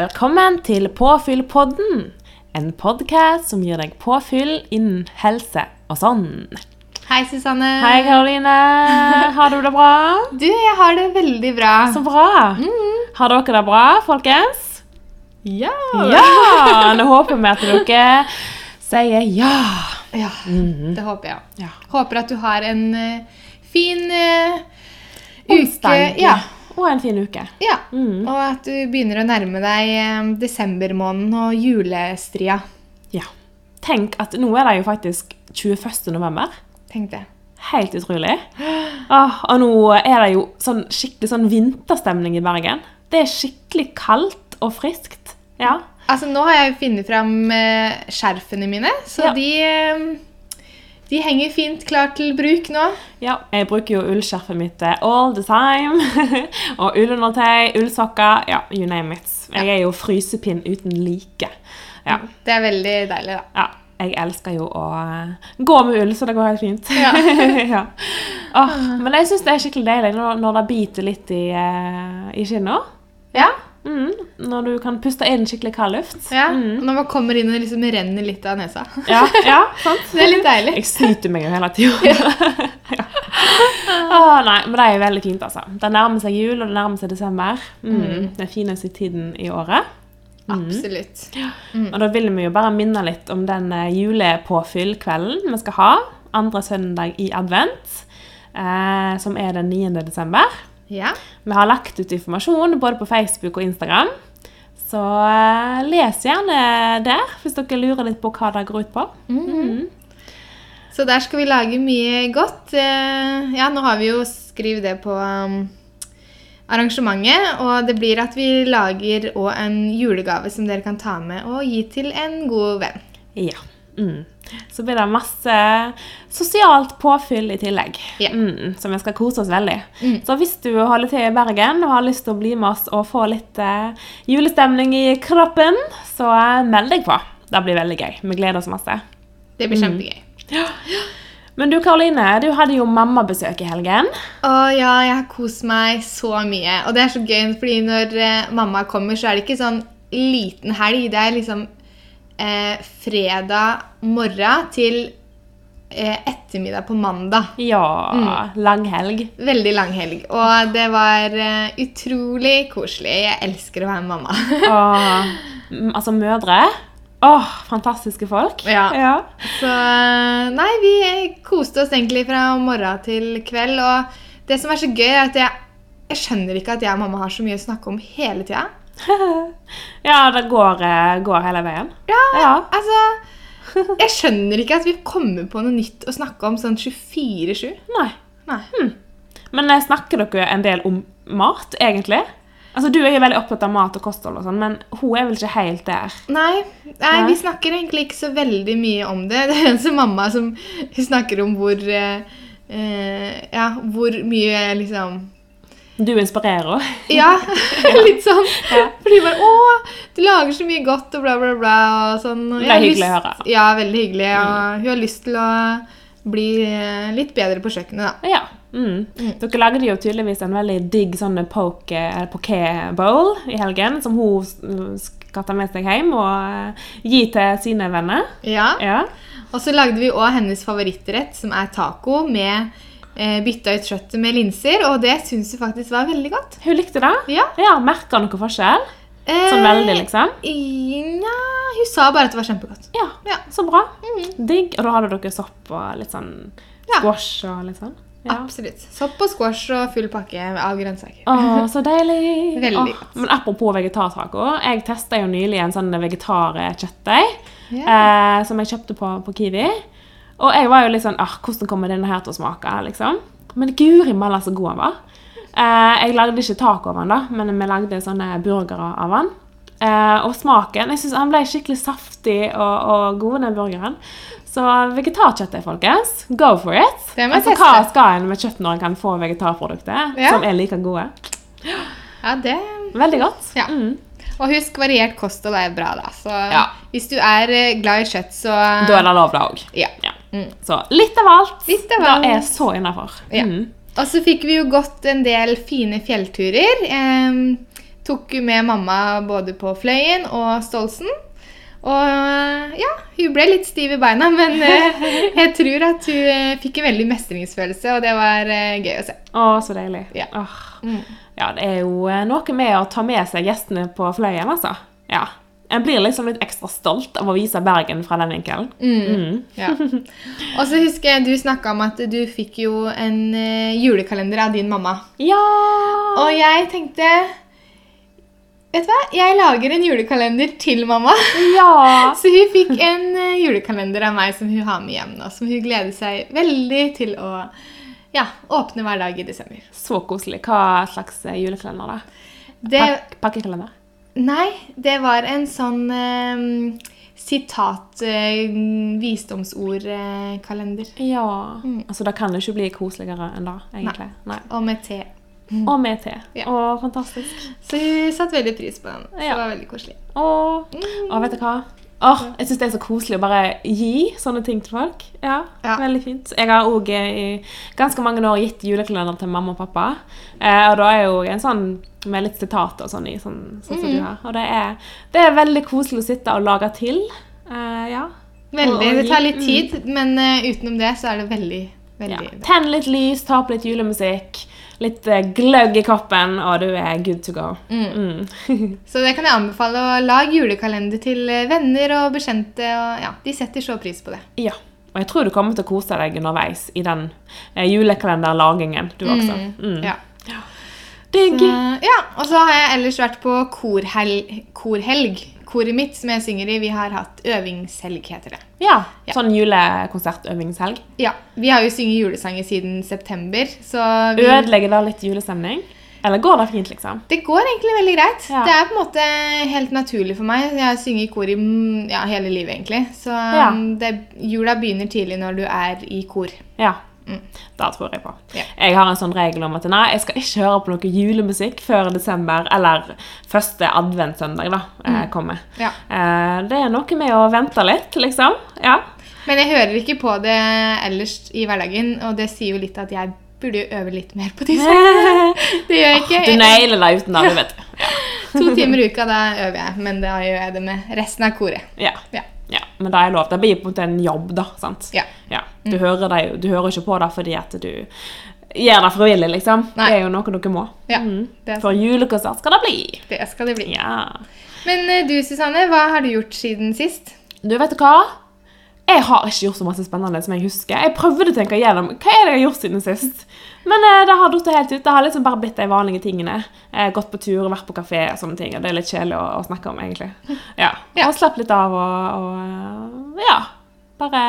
Velkommen til Påfyllpodden, en podkast som gir deg påfyll innen helse og sånn. Hei, Susanne. Hei, Karoline. Har du det bra? Du, jeg har det veldig bra. Så bra. Har dere det bra, folkens? Ja. Ja! Nå håper vi at dere sier ja. Ja, det håper jeg. Ja. Håper at du har en eh, fin uh, uke. Ja. Og en fin uke. ja. Mm. Og at du begynner å nærme deg eh, desembermåneden og julestria. Ja. Tenk at nå er det jo faktisk 21. november. Tenk det. Helt utrolig. Åh, og nå er det jo sånn skikkelig sånn vinterstemning i Bergen. Det er skikkelig kaldt og friskt. Ja. Altså, nå har jeg funnet fram eh, skjerfene mine, så Ja. de, eh, de henger fint klar til bruk nå. ja. Jeg bruker jo ullskjerfet mitt eh, all the time. og ullundertøy, ullsokker, ja, you name it. Jeg er jo frysepinn uten like. Ja. Det er veldig deilig, da. ja. Jeg elsker jo å eh, gå med ull, så det går helt fint. Ja. ja. Oh, men jeg syns det er skikkelig deilig når, når det biter litt i, uh, i kinnet. Ja. Mm, når du kan puste inn skikkelig kald luft. ja. Mm. Når man kommer inn og det liksom renner litt av nesa. Ja, ja, sant? Det er litt deilig. Jeg snyter meg jo hele tida. ja. Nei, men det er veldig fint, altså. Det nærmer seg jul, og det nærmer seg desember. Mm. Den fineste tiden i året. Absolutt. Og da vil vi jo bare minne litt om den eh, julepåfyll-kvelden vi skal ha. Andre søndag i advent, eh, som er den 9. desember. Ja. Vi har lagt ut informasjon både på Facebook og Instagram. Så eh, les gjerne der, hvis dere lurer litt på hva det går ut på. Så der skal vi lage mye godt. Eh, Ja, nå har vi jo skrevet det på um, arrangementet, og det blir at vi lager òg en julegave som dere kan ta med og gi til en god venn. Ja. Mm. Så blir det masse sosialt påfyll i tillegg, yeah. mm, som vi skal kose oss veldig. Mm. Så hvis du holder til i Bergen og har lyst til å bli med oss og få litt uh, julestemning i kroppen, så eh, meld deg på. Det blir veldig gøy. Vi gleder oss masse. Det blir kjempegøy. Men du Karoline, du hadde jo mammabesøk i helgen. Å ja, jeg har kost meg så mye. Og det er så gøy, fordi når eh, mamma kommer, så er det ikke sånn liten helg. Det er liksom eh, fredag morgen til eh, ettermiddag på mandag. Ja, Mm. langhelg. Veldig lang helg. Og det var eh, utrolig koselig. Jeg elsker å være mamma. Mm, altså mødre. Åh, fantastiske folk. Ja. ja. Så eh, nei, vi koste oss egentlig fra morgen til kveld. Og det som er så gøy, er at jeg, jeg skjønner ikke at jeg og mamma har så mye å snakke om hele tida. Ja, det går, eh, går hele veien. Ja, Ja. altså Jeg skjønner ikke at vi kommer på noe nytt å snakke om sånn 24-7. Nei. Nei. Men eh, snakker dere en del om mat, egentlig? Altså, Du er jo veldig opptatt av mat og kosthold, og sånn, men hun er vel ikke helt der? Nei, nei, Nei. vi snakker egentlig ikke så veldig mye om det. Det er eneste mamma som snakker om hvor eh, eh, Ja, hvor mye liksom Du inspirerer. Ja, litt sånn. Ja. Fordi bare 'Å, du lager så mye godt', og bla, bla, bla. Og sånn. Det er hyggelig å høre. Ja, veldig hyggelig. Og hun har lyst til å bli eh, litt bedre på kjøkkenet, da. Ja. Mm. Dere lagde jo tydeligvis en veldig digg sånn poke, poke bowl i helgen, som hun skal ta med seg hjem og eh, gi til sine venner. Ja. Ja. Og så lagde vi òg hennes favorittrett, som er taco med eh, bytta ut kjøttet med linser. Og det syns hun faktisk var veldig godt. Hun likte det. Ja. Ja, Merka noe forskjell? Eh, Sånn veldig, liksom? Nja, hun sa bare at det var kjempegodt. Ja, Ja. så bra. Digg. Og da hadde dere sopp og litt sånn squash og litt sånn? Ja. Absolutt. Sopp og squash og full pakke av grønnsaker. Å, så deilig! Veldig godt. Men apropos vegetartaco. Jeg testa jo nylig en sånn vegetarkjøttdeig yeah. eh, som jeg kjøpte på, på Kiwi. Og jeg var jo litt sånn ah, Hvordan kommer denne her til å smake? liksom? Men guri malla så god han var. Eh, jeg lagde ikke taco av han da, men vi lagde sånne burgere av han. Eh, og smaken Jeg synes han ble skikkelig saftig og, og god, den burgeren. Så vegetarkjøttet, folkens. Go for it. Altså, hva skal en med kjøtt når en kan få vegetarprodukter Ja. som er like gode? Ja, det Veldig godt. Ja. Mm. Og husk, variert kosthold er bra, da. Så Ja. hvis du er eh, glad i kjøtt, så Da er det lov, da òg. Ja. Ja. Mm. Så litt av alt. Litt av Det alt. er så innafor. Ja. Mm. Og så fikk vi jo gått en del fine fjellturer. Eh, tok med mamma både på Fløyen og Stolsen. Og ja, hun ble litt stiv i beina, men eh, jeg tror at hun eh, fikk en veldig mestringsfølelse, og det var eh, gøy å se. Å, så deilig. Ja. Åh. Mm. ja, det er jo eh, noe med å ta med seg gjestene på fløyen, altså. Ja. En blir liksom litt ekstra stolt av å vise Bergen fra den vinkelen. Mm. Ja. Og så husker jeg du snakka om at du fikk jo en eh, julekalender av din mamma. Ja! Og jeg tenkte Vet du hva? Jeg lager en julekalender til mamma. Ja! Så hun fikk en eh, julekalender av meg som hun har med hjem nå. Som hun gleder seg veldig til å ja, åpne hver dag i desember. Så koselig. Hva slags eh, julekalender, da? Det, Pak pakkekalender? Nei, det var en sånn eh, sitat eh, visdomsord-kalender. Ja. Mm. Altså, da kan det ikke bli koseligere enn det, egentlig. Nei. Og med te. Og med te. Ja. Å, fantastisk. Så hun satte veldig pris på den. Så Ja. det var veldig koselig. Å, å vet du hva? Åh, jeg syns det er så koselig å bare gi sånne ting til folk. Ja, Ja. Veldig fint. Jeg har òg i ganske mange år gitt julekalender til mamma og pappa. Eh, og da er jo en sånn med litt sitater og sånn i, sånn, sånn som du har. Og det er, det er veldig koselig å sitte og lage til. Eh, ja. Veldig. Det tar litt mm. tid, men uh, utenom det så er det veldig, Ja. Tenn litt lys, ta opp litt julemusikk, litt eh, gløgg i koppen, og du er good to go. Mm. Mm. Så det kan jeg anbefale å lage julekalender til eh, venner og bekjente. Og ja, de setter så pris på det. Ja. Og jeg tror du kommer til å kose deg underveis i den eh, julekalenderlagingen, du også. Mm. Ja. Digg. Ja, og så har jeg ellers vært på korhel korhelg. Koret mitt som jeg synger i, vi har hatt øvingshelg, heter det. Ja. Ja. Sånn julekonsertøvingshelg. Ja, Vi har jo synget julesanger siden september, så vi, Ødelegger det litt julestemning? Eller går det fint, liksom? det går egentlig veldig greit. Ja. Det er på en måte helt naturlig for meg. Jeg har synget i kor i mm, ja, hele livet, egentlig. Så Ja. mm, det, jula begynner tidlig når du er i kor. Ja. Mm. Det tror jeg på. Ja. Jeg har en sånn regel om at nei, jeg skal ikke høre på noe julemusikk før desember, eller første adventssøndag da, mm. kommer. Ja. Eh, det er noe med å vente litt, liksom. Ja. Men jeg hører ikke på det ellers i hverdagen, og det sier jo litt at jeg burde jo øve litt mer på disse. Det gjør jeg ikke. Du nailer deg uten det, du vet. Ja. To timer i uka, da øver jeg, men da gjør jeg det med resten av koret. Ja. Ja. Ja. Men det er lov. Det blir på en måte en jobb, da. sant? Ja. Ja. Du, hører deg, du hører ikke på det fordi at du gjør det frivillig, liksom. Nei. Det er jo noe dere må. Ja, Mm. For julekonsert skal det bli. Det skal det bli. Ja. Men eh, du, Susanne, hva har du gjort siden sist? Du, vet du hva? Jeg har ikke gjort så masse spennende som jeg husker. Jeg prøvde å tenke igjennom hva er det jeg har gjort siden sist. Men eh, det har datt helt ut. Det har liksom bare blitt de vanlige tingene. Eh, gått på tur, vært på kafé og sånne ting. Og det er litt kjedelig å, å snakke om, egentlig. Ja. Ja. Og slapp litt av og, og eh, ja. Bare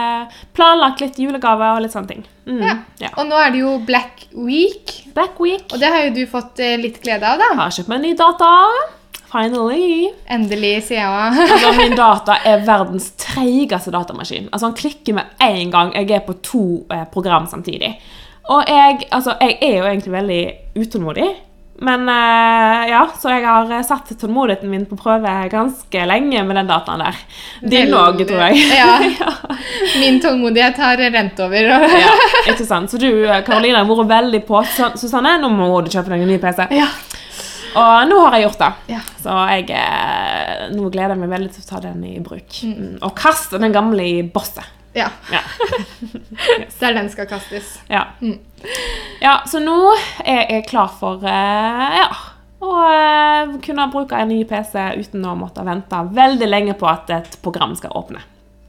planlagt litt julegaver og litt sånne ting. Mm, Ja. ja. Og nå er det jo Black Week, Black Week. og det har jo du fått eh, litt glede av, da. Jeg har kjøpt meg en ny data. Finally. Endelig, sier jeg òg. Min data er verdens treigeste datamaskin. Altså, Han klikker med én gang jeg er på to eh, program samtidig. Og jeg, altså, jeg er jo egentlig veldig utålmodig. Men eh, ja, så jeg har eh, satt tålmodigheten min på prøve ganske lenge med den dataen der. Din òg, tror jeg. Ja. Min tålmodighet har rent over. Og... ja, ikke sant? Så du, eh, Karoline, har vært veldig på. Susanne, nå må du kjøpe deg en ny PC. Ja. Og nå har jeg gjort det. Ja. Så jeg nå gleder jeg meg veldig til å ta den i bruk. Mm. Og kaste den gamle i bosset. Ja. Ja. Der den skal kastes. Ja. Mm. ja, så nå er jeg klar for uh, ja, å uh, kunne bruke en ny PC uten å måtte vente veldig lenge på at et program skal åpne.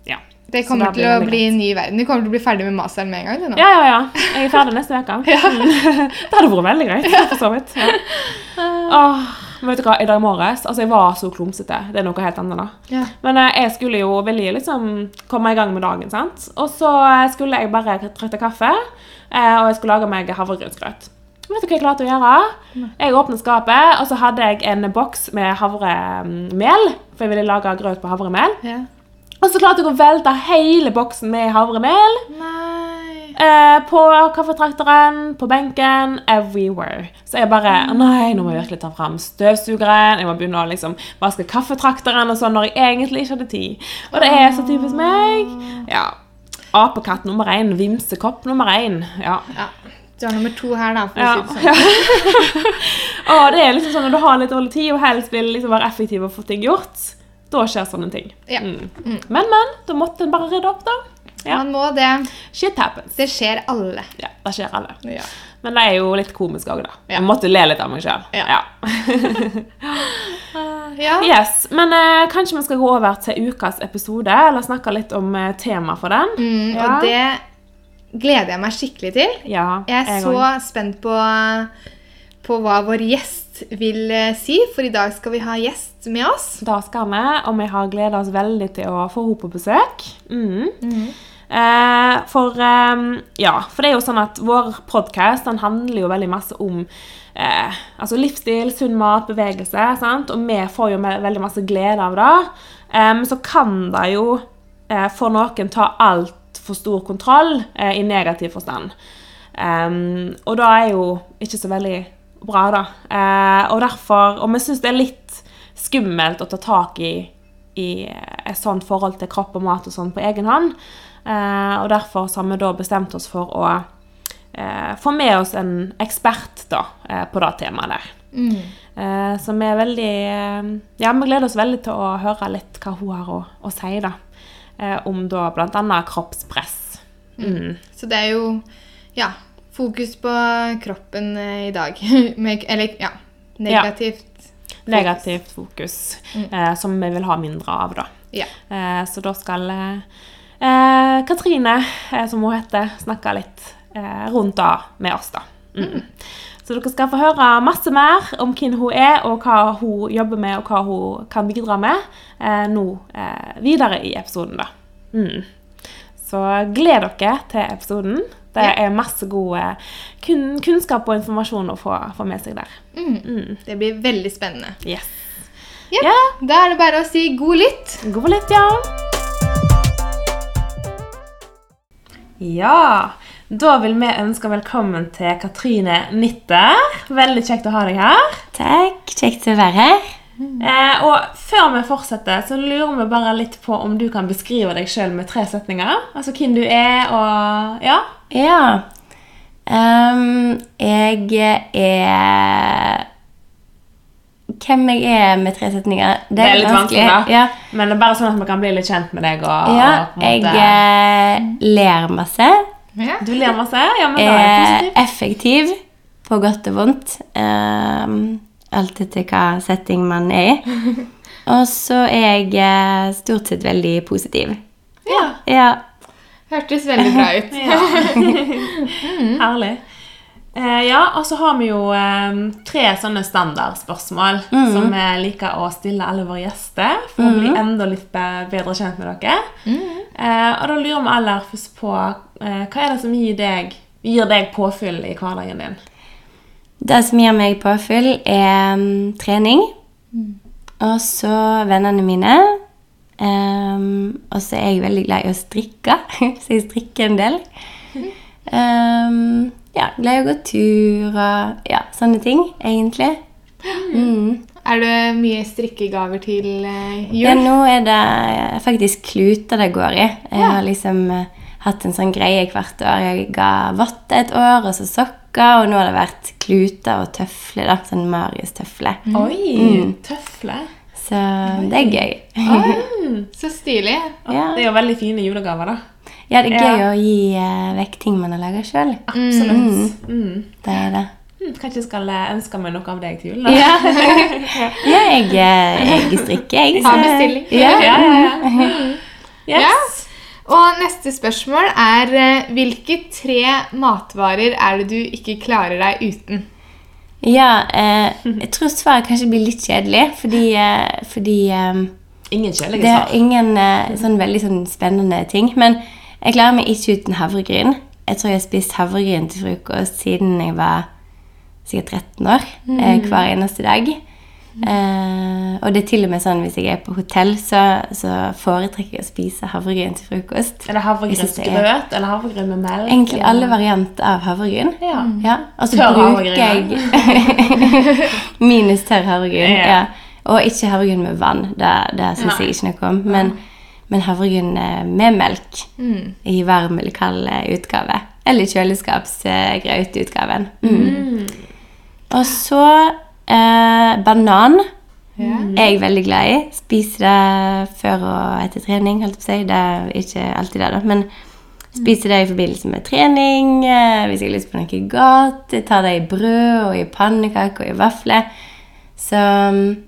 Ja, Det kommer til å bli en ny verden. Du kommer til å bli ferdig med masteren med en gang. ja, ja. ja. Jeg er ferdig neste uke. Det hadde vært veldig greit, for så vidt. Ja. Åh, men vet du hva, I dag morges altså jeg var så klumsete. Det er noe helt annet. da. Ja. Men eh, jeg skulle jo veldig liksom komme i gang med dagen, sant? Og så eh, skulle jeg bare trøtte kaffe, eh, og jeg skulle lage meg havregrynsgrøt. Vet du hva jeg klarte å gjøre? Jeg åpnet skapet, og så hadde jeg en boks med havremel, for jeg ville lage grøt på havremel. Ja. Og så klarte jeg å velte hele boksen med havremel Nei eh, på kaffetrakteren, på benken, everywhere. Så jeg bare Nei, nå må jeg virkelig ta fram støvsugeren. Jeg må begynne å liksom vaske kaffetrakteren og sånn når jeg egentlig ikke hadde tid. Og det er så typisk meg. Ja. Apekatt nummer én, vimsekopp nummer én. Ja. Ja. Du har nummer to her, da. For Ja. å si det sånn. Og det er liksom sånn når du har litt dårlig tid og helst vil liksom være effektiv og få ting gjort, da skjer sånne ting. Ja. Mm. Men, men, da måtte en bare rydde opp, da. Ja. Man må det. Shit happens. Det skjer alle. Ja, det skjer alle. Ja. Men det er jo litt komisk òg, da. Ja. Jeg måtte le litt av meg sjøl. Ja. Ja. Yes, Men eh, kanskje vi skal gå over til ukas episode, eller snakke litt om eh, temaet for den. Mm, Ja. Og det gleder jeg meg skikkelig til. Ja, Jeg er så gang. spent på, på hva vår gjest vil eh, si, for i dag skal vi ha gjest med oss. Da skal vi, og vi har gleda oss veldig til å få henne på besøk. Mm. Eh, for eh, ja, for det er jo sånn at vår podkast handler jo veldig masse om eh, altså livsstil, sunn mat, bevegelse. Sant? Og vi får jo veldig masse glede av det. Men så kan det jo eh, for noen ta altfor stor kontroll i negativ forstand. Um, og det er jo ikke så veldig bra, da. Og derfor Og vi syns det er litt skummelt å ta tak i i et sånt forhold til kropp og mat og sånn på egen hånd. Eh, og derfor har vi da bestemt oss for å eh, få med oss en ekspert da, eh, på det temaet der. Eh, så vi er veldig Ja, vi gleder oss veldig til å høre litt hva hun har å, å si, da. Om da bl.a. kroppspress. Mm. Så det er jo ja, fokus på kroppen i dag. Eller ja, negativt. Ja. Fokus. Negativt fokus, eh, som vi vil ha mindre av, da. Ja. Eh, så da skal eh, eh, Katrine, eh, som hun heter, snakka litt eh, rundt det med oss, da. Mm. Så dere skal få høre masse mer om hvem hun er, og hva hun jobber med, og hva hun kan bidra med eh, nå eh, videre i episoden, da. Mm. Så gled dere til episoden. Det Ja. er masse god kun, kunnskap og informasjon å få, få med seg der. Mm. Det blir veldig spennende. Yes. Yep. Ja. Da er det bare å si god lytt. God lytt, ja. Ja, da vil vi ønske velkommen til Katrine Nitter. Veldig kjekt å ha deg her. Takk, kjekt å være her. Eh, og før vi fortsetter, så lurer vi bare litt på om du kan beskrive deg sjøl med tre setninger. Altså hvem du er, og ja. Ja. Um, jeg er Hvem jeg er med tre setninger? Det er litt vanskelig, da. Ja, Men det er bare sånn at man kan bli litt kjent med deg. og, ja og på en jeg eh, ler masse. Ja. Du ler masse? Ja, men da er Er effektiv på godt og vondt. Um, alt etter hva setting man er i. Og så er jeg eh, stort sett veldig positiv. Ja. Ja. Hørtes veldig bra ut. Ja. Herlig. Eh, ja, og så har vi jo eh, tre sånne standardspørsmål som vi liker å stille alle våre gjester for å bli enda litt bedre kjent med dere. Eh, og da lurer vi aller først på eh, hva er det som gir deg, gir deg påfyll i hverdagen din? Det som gir meg påfyll, er mm, trening. Og så vennene mine. Um, og så er jeg veldig glad i å strikke, så jeg strikker en del. Ehm, ja, glad i å gå tur og ja, sånne ting, egentlig. Mm. Er det mye strikkegaver til jul? Ja, nå er det faktisk kluter det går i. Jeg Ja. har liksom eh, hatt en sånn greie hvert år. Jeg ga votter et år, og så sokker, og nå har det vært kluter og tøfler, da. Sånn Marius-tøfler. Oi, tøfler. Så det er gøy. Oi, Så stilig. Ja. Det er jo veldig fine julegaver, da. Ja, det er gøy Ja. å gi uh, vekk ting man har laga sjøl. Absolutt. Mm. Det er det. Mm, Kanskje jeg skal eh, ønske meg noe av deg til jul? da? Ja, ja jeg, eh, jeg strikker, jeg. Ta bestilling. Ja. ja, ja, ja. Yes. Og neste spørsmål er hvilke tre matvarer er det du ikke klarer deg uten? Ja, eh, jeg tror svaret kanskje blir litt kjedelig, fordi, eh, fordi eh, Ingen kjedelige det er ingen eh, sånn veldig sånn spennende ting. Men jeg klarer meg ikke uten havregryn. Jeg tror jeg har spist havregryn til frokost siden jeg var sikkert 13 år. Mm. hver eneste dag. Eh, og det er til og med sånn hvis jeg er på hotell, så, så foretrekker jeg å spise havregryn til frokost. Er det havregrynsgrøt eller havregryn med melk? Egentlig eller- alle varianter av havregryn. Ja. Ja, og så bruker jeg Minus tørr havregryn. Ja. Ja. Og ikke havregryn med vann. Det, det syns jeg ikke noe om. Men, men havregryn eh, med melk i varm eller kald eh, utgave. Eller kjøleskapsgraututgaven. Mm. Og så Eh, banan Ja. er jeg veldig glad i. Spiser det før og etter trening, holdt jeg på å si. Det er ikke alltid det, da. Men spiser det i forbindelse med trening, eh, hvis jeg har lyst på noe godt. Jeg tar det i brød og i pannekaker og i vafler. Så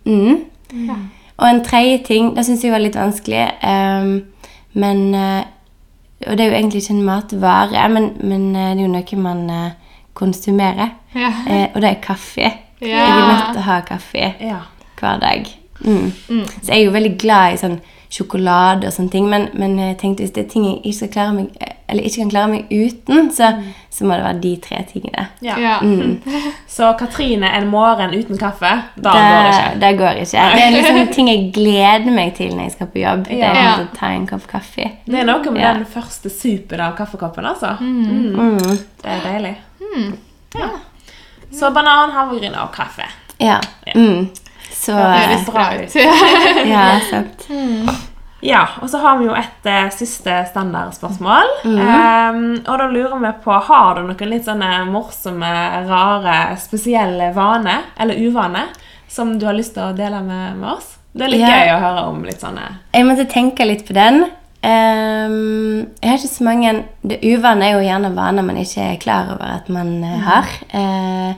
mm. Og en tredje ting, det syns jeg var litt vanskelig, um, men uh, Og det er jo egentlig ikke en matvare, men, men uh, det er jo noe man uh, konsumerer. Ja. Og det er kaffe. Ja. Jeg er nødt til å ha kaffe Ja. hver dag. Mm. Så jeg er jo veldig glad i sånn sjokolade og sånne ting, men, men jeg tenkte hvis det er ting jeg ikke, skal klare meg, eller ikke kan klare meg uten, så, så må det være de tre tingene. Ja. Ja. Mm. Så Katrine en morgen uten kaffe, da det, går det ikke. det går ikke. Det er liksom ting jeg gleder meg til når jeg skal på jobb. Det er Ja. å ta en kopp kaffe. Det er noe med Ja. den første supen av kaffekoppen, altså. Mm. Mm. Det er deilig. Ja. Så banan, havregryn og kaffe. Ja. Mm. Så Høres bra ut. Ja, sant. Ja, og så har vi jo et eh, siste standardspørsmål. Ehm, og da lurer vi på, har du noen litt sånne morsomme, rare, spesielle vane, eller uvane, som du har lyst til å dele med, med oss? Det er litt Ja. gøy å høre om litt sånne Jeg måtte tenke litt på den. Um, jeg har ikke så mange Det uvane er jo gjerne vaner man ikke er klar over at man uh, har. uh,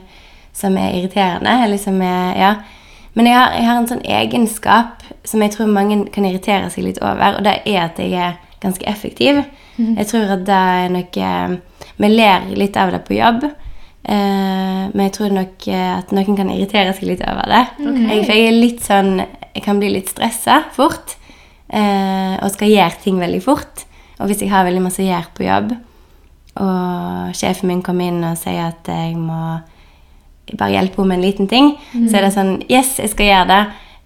som er irriterende. Eller som er Ja. Men jeg har, jeg har en sånn egenskap som jeg tror mange kan irritere seg litt over, og det er at jeg er ganske effektiv. Jeg tror at det er noe Vi ler litt av det på jobb. eh, men jeg tror nok eh, at noen kan irritere seg litt over det. Jeg, for jeg er litt sånn Jeg kan bli litt stressa fort. eh, og skal gjøre ting veldig fort. Og hvis jeg har veldig masse å gjøre på jobb, og sjefen min kommer inn og sier at jeg må bare hjelper henne med en liten ting, så er det sånn Yes, jeg skal gjøre det,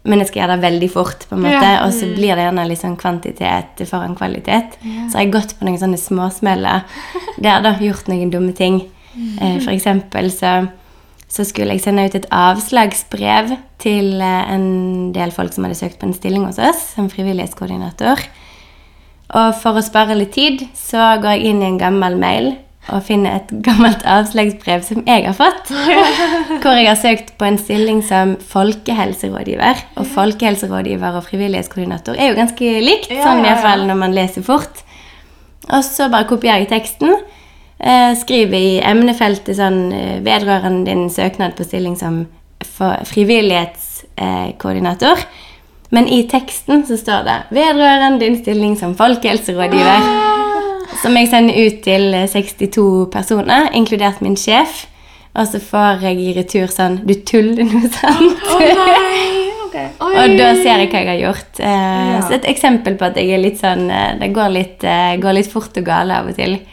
men jeg skal gjøre det veldig fort. på en måte, Ja. Og så blir det gjerne litt sånn kvantitet foran kvalitet. Så har jeg gått på noen sånne småsmeller der da gjort noen dumme ting. Eh, for eksempel så, så skulle jeg sende ut et avslagsbrev til eh, en del folk som hadde søkt på en stilling hos oss som frivillighetskoordinator. Og for å spare litt tid, så går jeg inn i en gammel mail og finne et gammelt avslagsbrev som jeg har fått. Hvor jeg har søkt på en stilling som folkehelserådgiver. Og folkehelserådgiver og frivillighetskoordinator er jo ganske likt, Ja, sånn i hvert fall når man leser fort. Og så bare kopierer jeg teksten. Eh, skriver i emnefeltet sånn eh, vedrørende din søknad på stilling som frivillighetskoordinator. Men i teksten så står det 'vedrørende din stilling som folkehelserådgiver'. Som jeg sender ut til eh, 62 personer, inkludert min sjef. Og så får jeg i retur sånn 'Du tuller noe sånt'. Og da ser jeg hva jeg har gjort. Eh, Ja. Så et eksempel på at jeg er litt sånn eh, Det går litt, uh, går litt fort og gale av og til.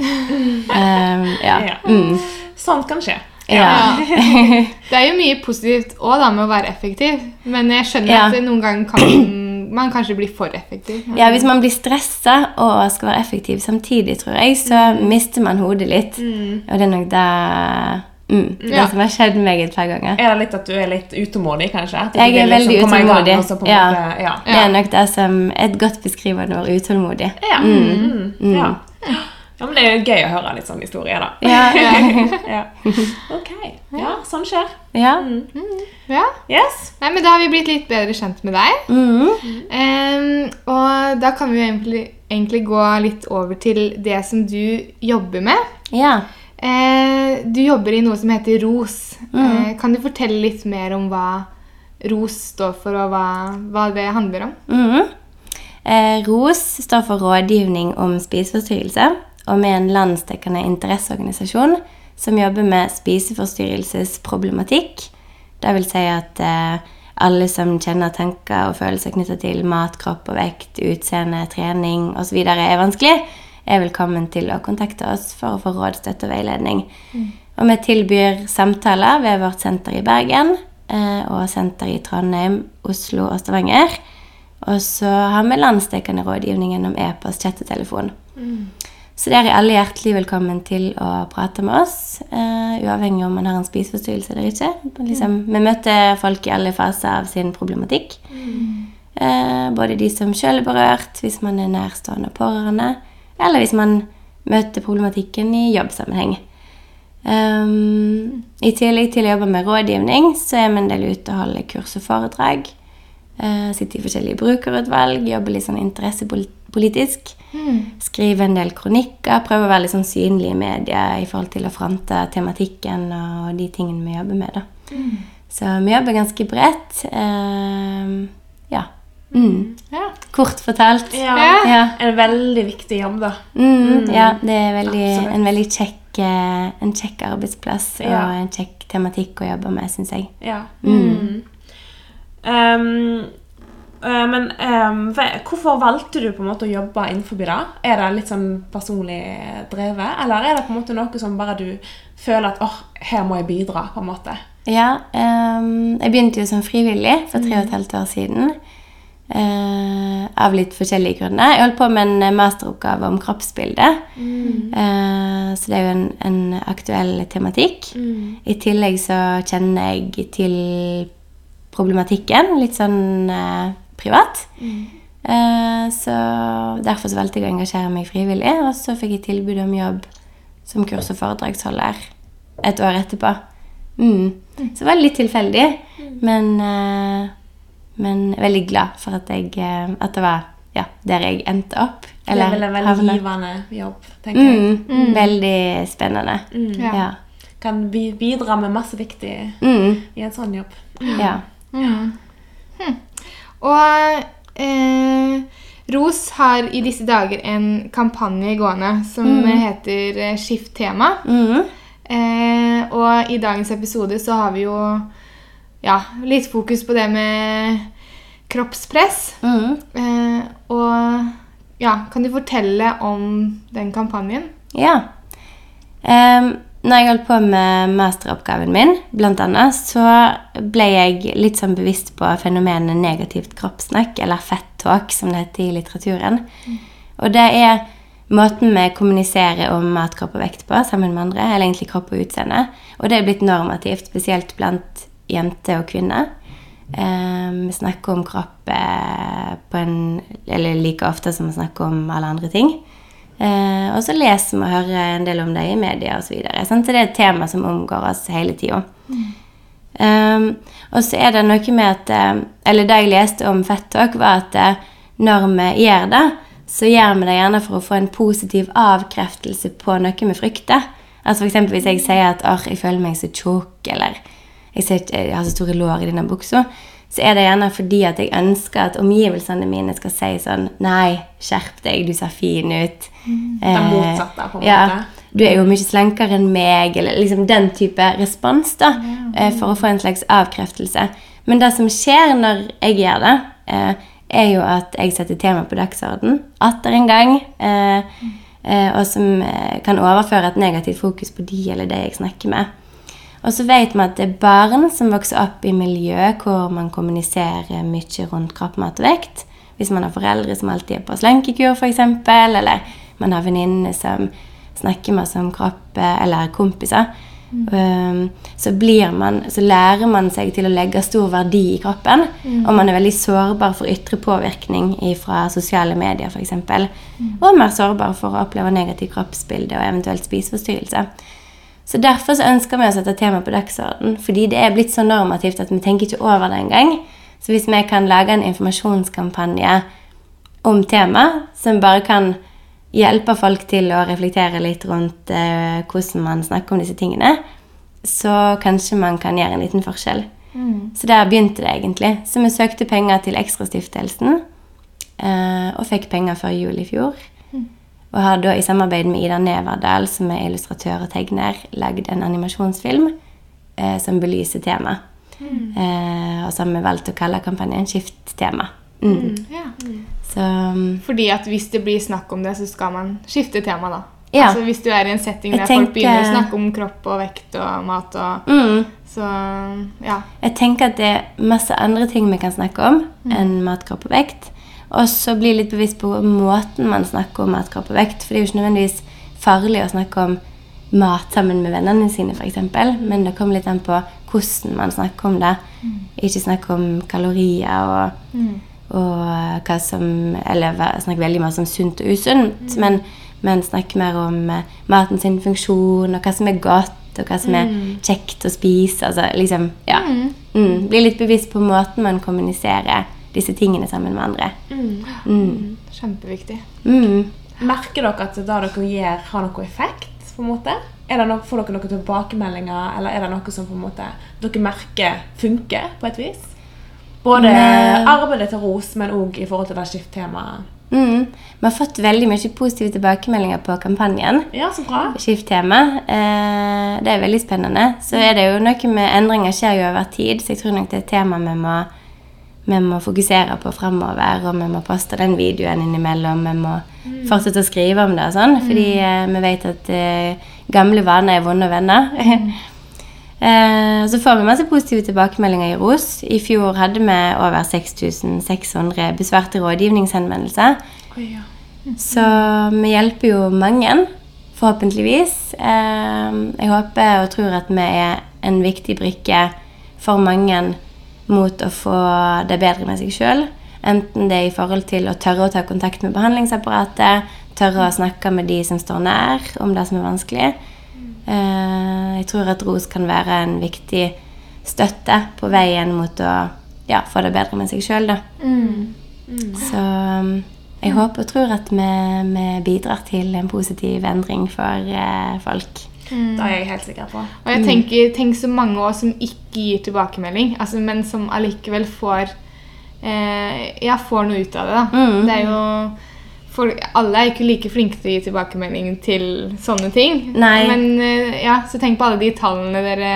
Eh, ja. Ja. Mm. Sånt kan skje. ja. Det er jo mye positivt òg med å være effektiv, men jeg skjønner Ja. at det noen ganger kan man kanskje bli for effektiv. Ja, hvis man blir stressa og skal være effektiv samtidig, tror jeg, så mister man hodet litt. Og det er nok det, mm, det Ja. som har skjedd meg et par ganger. Er det litt at du er litt utålmodig, kanskje? At Jeg er liksom veldig gang, utålmodig. Ja. måte- ja. Det er nok det som et godt beskrivende ord. Utålmodig. Ja. Mm. ja. Ja, men det er jo gøy å høre litt sånn historie, da. Ja. Ja. Ok. Ja, sånn skjer. ja. Ja. Yes. Nei, men Da har vi blitt litt bedre kjent med deg. Mm. Ehm, og da kan vi jo egentlig, egentlig gå litt over til det som du jobber med. ja. Eh, du jobber i noe som heter ROS. Eh, kan du fortelle litt mer om hva ROS står for, og hva, hva det handler om? Mhm. Eh, ROS står for Rådgivning om spiseforstyrrelse, og er en landsdekkende interesseorganisasjon som jobber med spiseforstyrrelsesproblematikk. Det vil si at eh, alle som kjenner tanker og følelser knyttet til mat, kropp og vekt, utseende, trening osv. er vanskelig, er velkommen til å kontakte oss for å få råd, støtte og veiledning. Og vi tilbyr samtaler ved vårt senter i Bergen eh, og senter i Trondheim, Oslo og Stavanger. Og så har vi landsdekkende rådgivning gjennom e-post, chat og telefon. Så dere er alle hjertelig velkommen til å prate med oss, uh, uavhengig om man har en spiseforstyrrelse eller ikke. Liksom, vi møter folk i alle faser av sin problematikk. Eh, både de som selv er berørt, hvis man er nærstående og pårørende, eller hvis man møter problematikken i jobbsammenheng. Um, I tillegg til å jobbe med rådgivning, så er vi en del ute og holder kurs og foredrag. Uh, sitter i forskjellige brukerutvalg, jobber litt sånn interessepolitisk. Skrive en del kronikker, prøve å være litt sånn synlig i media i forhold til å fronte tematikken og de tingene vi jobber med. da. Så vi jobber ganske bredt. Uh, ja. Mm. Ja. Kort fortalt. Ja. Ja. En veldig viktig jobb, da. Mm, ja, det er veldig, en veldig kjekk, eh, en kjekk arbeidsplass og en kjekk tematikk å jobbe med, syns jeg. Ja. Mm. Um, men um, hvorfor valgte du på en måte å jobbe innenfor det? Er det litt sånn personlig drevet, eller er det på en måte noe som bare du føler at åh, her må jeg bidra, på en måte? Ja, um, jeg begynte jo som frivillig for tre og et halvt år siden. Uh, av litt forskjellige grunner. Jeg holdt på med en masteroppgave om kroppsbilde. Uh, så det er jo en, en aktuell tematikk. I tillegg så kjenner jeg til problematikken litt sånn eh, privat. Eh, så derfor så valgte jeg å engasjere meg frivillig, og så fikk jeg tilbud om jobb som kurs- og foredragsholder et år etterpå. Mm. Så det var litt tilfeldig, men, eh, men veldig glad for at, jeg, eh, at det var ja, der jeg endte opp. det er vel en veldig givende jobb, tenker jeg. Mm, Veldig spennende. Ja. Ja. Kan bidra med masse viktig Mm, i en sånn jobb. ja. Og eh, Ros har i disse dager en kampanje gående som heter eh, Skift tema. Mm, Eh, og i dagens episode så har vi jo ja, litt fokus på det med kroppspress. mm. Eh, og ja, kan du fortelle om den kampanjen? Ja. Um, når jeg holdt på med masteroppgaven min, blant annet, så ble jeg litt sånn bevisst på fenomenet negativt kroppssnakk, eller fett-talk, som det heter i litteraturen. Og det er måten vi kommuniserer om mat, kropp og vekt på sammen med andre, eller egentlig kropp og utseende. Og det er blitt normativt, spesielt blant jenter og kvinner. Um, vi snakker om kropp eh, på en, eller like ofte som vi snakker om alle andre ting. Eh, og så leser vi og hører en del om det i media osv. Så, så det er et tema som omgår oss hele tida. Um, og så er det noe med at eh, Eller det jeg leste om fettalk, var at eh, når vi gjør det, så gjør vi det gjerne for å få en positiv avkreftelse på noe vi frykter. Altså for hvis jeg sier at jeg føler meg så tjukk, eller jeg, ser, jeg har så store lår i denne buksa, så er det gjerne fordi at jeg ønsker at omgivelsene mine skal si sånn Nei, skjerp deg, du ser fin ut. Det motsatte, på en ja, måte. Du er jo mye slankere enn meg, eller liksom den type respons, da. eh, For å få en slags avkreftelse. Men det som skjer når jeg gjør det, eh, er jo at jeg setter tema på dagsorden atter en gang. eh, eh, Og som eh, kan overføre et negativt fokus på de eller det jeg snakker med. Og så vet vi at det er barn som vokser opp i miljø hvor man kommuniserer mye rundt kropp, mat og vekt. Hvis man har foreldre som alltid er på slankekur, f.eks., eller man har venninner som snakker masse om kropp, eh, eller kompiser, um, så, blir man, så lærer man seg til å legge stor verdi i kroppen. Og man er veldig sårbar for ytre påvirkning fra sosiale medier, f.eks. Og mer sårbar for å oppleve negativt kroppsbilde og eventuelt spiseforstyrrelse. Så Derfor så ønsker vi å sette temaet på dagsorden, fordi det er blitt så normativt at vi tenker ikke over det engang. Så hvis vi kan lage en informasjonskampanje om temaet, som bare kan hjelpe folk til å reflektere litt rundt eh, hvordan man snakker om disse tingene, så kanskje man kan gjøre en liten forskjell. Så der begynte det egentlig. Så vi søkte penger til Ekstrastiftelsen, eh, og fikk penger før jul i fjor. Og har da i samarbeid med Ida Neverdal, som er illustratør og tegner, lagd en animasjonsfilm eh, som belyser temaet. Eh, og som vi valgte å kalle kampanjen Skift tema. Mm. Ja. Så um, Fordi at hvis det blir snakk om det, så skal man skifte tema, da. Ja. Altså Hvis du er i en setting der der folk begynner å snakke om kropp og vekt og mat og mm, Så ja. Jeg tenker at det er masse andre ting vi kan snakke om enn mat, kropp og vekt. Og så bli litt bevisst på måten man snakker om mat, kropp og vekt. For det er jo ikke nødvendigvis farlig å snakke om mat sammen med vennene sine, f.eks. Men det kommer litt an på hvordan man snakker om det. Ikke snakke om kalorier og, og hva som Eller snakke veldig mye om sunt og usunt. Men, men snakke mer om eh, maten sin funksjon, og hva som er godt, og hva som er kjekt å spise. Altså liksom, ja. Mm. Bli litt bevisst på måten man kommuniserer disse tingene sammen med andre. Mm. Kjempeviktig. Mm. Merker dere at det dere gjør, har noe effekt? på en måte? Er det noe, får dere noen tilbakemeldinger, eller er det noe som på en måte dere merker funker på et vis? Både Nei. arbeidet til Ros, men òg i forhold til det skifttemaet. Mm. Vi har fått veldig mye positive tilbakemeldinger på kampanjen. Ja, så bra. Skifttema. Eh, det er veldig spennende. Så er det jo noe med endringer skjer jo over tid, så jeg tror nok det er et tema vi må, vi må fokusere på fremover. Og vi må poste den videoen innimellom. Vi må fortsette å skrive om det og sånn. Fordi eh, vi vet at eh, gamle vaner er vonde venner. Eh, så får vi masse positive tilbakemeldinger i ROS. I fjor hadde vi over 6600 besvarte rådgivningshenvendelser. Ja. Så vi hjelper jo mange, forhåpentligvis. Eh, jeg håper og tror at vi er en viktig brikke for mange mot å få det bedre med seg sjøl. Enten det er i forhold til å tørre å ta kontakt med behandlingsapparatet, tørre å snakke med de som står nær om det som er vanskelig. Eh, jeg tror at ROS kan være en viktig støtte på veien mot å ja, få det bedre med seg sjøl, da. Så um, jeg håper og tror at vi, vi bidrar til en positiv endring for eh, folk. Det er jeg helt sikker på. Og jeg tenker, tenk så mange også som ikke gir tilbakemelding, altså, men som allikevel får eh, Ja, får noe ut av det. da. Mm. Det er jo folk, Alle er ikke like flinke til å gi tilbakemelding til sånne ting. Nei. Men eh, ja, så tenk på alle de tallene dere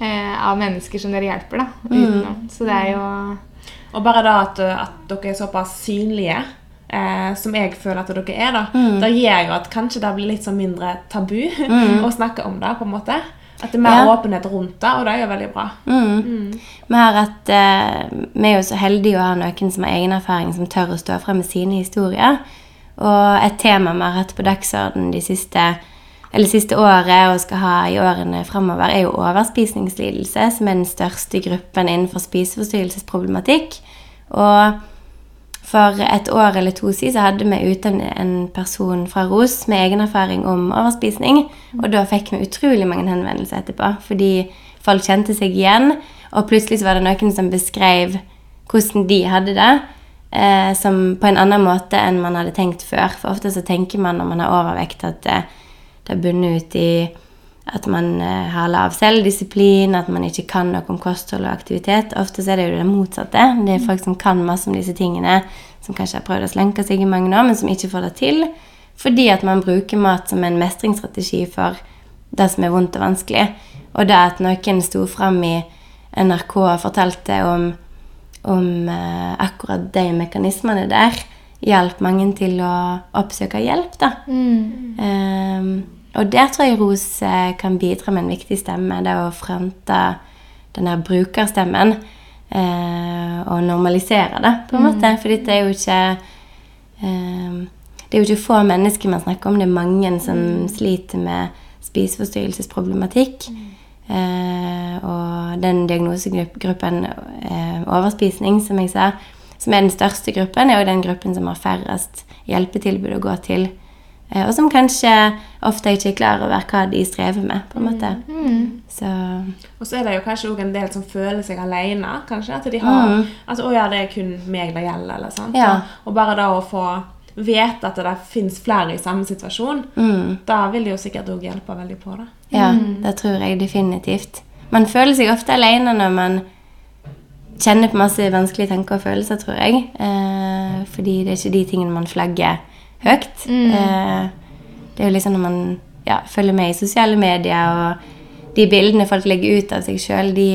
eh, av mennesker som dere hjelper. da, Mm. Så det er jo Og bare da at, at dere er såpass synlige, eh, som jeg føler at dere er, da, Mm. da gjør jo at kanskje det blir litt sånn mindre tabu å snakke om det, på en måte. At det er mer Mm. Ja. åpenhet rundt det, og det er jo veldig bra. Mm. Vi har hatt eh, Vi er jo så heldige å ha noen som har egen erfaring, som tør å stå frem med sine historier. Og et tema vi har hatt på dagsordenen de siste, eller siste året og skal ha i årene fremover, er jo overspisningslidelse, som er den største gruppen innenfor spiseforstyrrelsesproblematikk. Og for et år eller to siden så hadde vi ute en, person fra ROS med egen erfaring om overspisning. Og da fikk vi utrolig mange henvendelser etterpå, fordi folk kjente seg igjen. Og plutselig så var det noen som beskrev hvordan de hadde det, eh, som på en annen måte enn man hadde tenkt før. For ofte så tenker man når man har overvekt at det, det bunner ut i at man eh, har lav selvdisiplin, at man ikke kan noe om kosthold og aktivitet. Ofte er det jo det motsatte. Det er folk som kan masse om disse tingene, som kanskje har prøvd å slenke seg i mange år, men som ikke får det til. Fordi at man bruker mat som en mestringsstrategi for det som er vondt og vanskelig. Og det at noen sto fram i NRK og fortalte om, om eh, akkurat de mekanismene der, hjalp mange til å oppsøke hjelp, da. Ehm, og der tror jeg ROS eh, kan bidra med en viktig stemme. Det å fronte den der brukerstemmen eh, og normalisere det, på en måte. For det er jo ikke eh, Det er jo ikke få mennesker man snakker om, det er mange som sliter med spiseforstyrrelsesproblematikk. Eh, og den diagnosegruppen eh, overspisning, som jeg sa, som er den største gruppen, er jo den gruppen som har færrest hjelpetilbud å gå til. Eh, og som kanskje ofte ikke er klar over hva de strever med, på en måte. Så Og så er det jo kanskje òg en del som føler seg alene, kanskje. At de har At 'Å ja, det er kun meg det gjelder', eller sånt. Mm. Ja. Og, og bare da å få vite at det fins flere i samme situasjon, mm, da vil det jo sikkert òg hjelpe veldig på det. ja, det tror jeg definitivt. Man føler seg ofte alene når man kjenner på masse vanskelige tanker og følelser, tror jeg. Eh, fordi det er ikke de tingene man flagger høyt. Eh, det er jo liksom når man ja, følger med i sosiale medier, og de bildene folk legger ut av seg sjøl, de,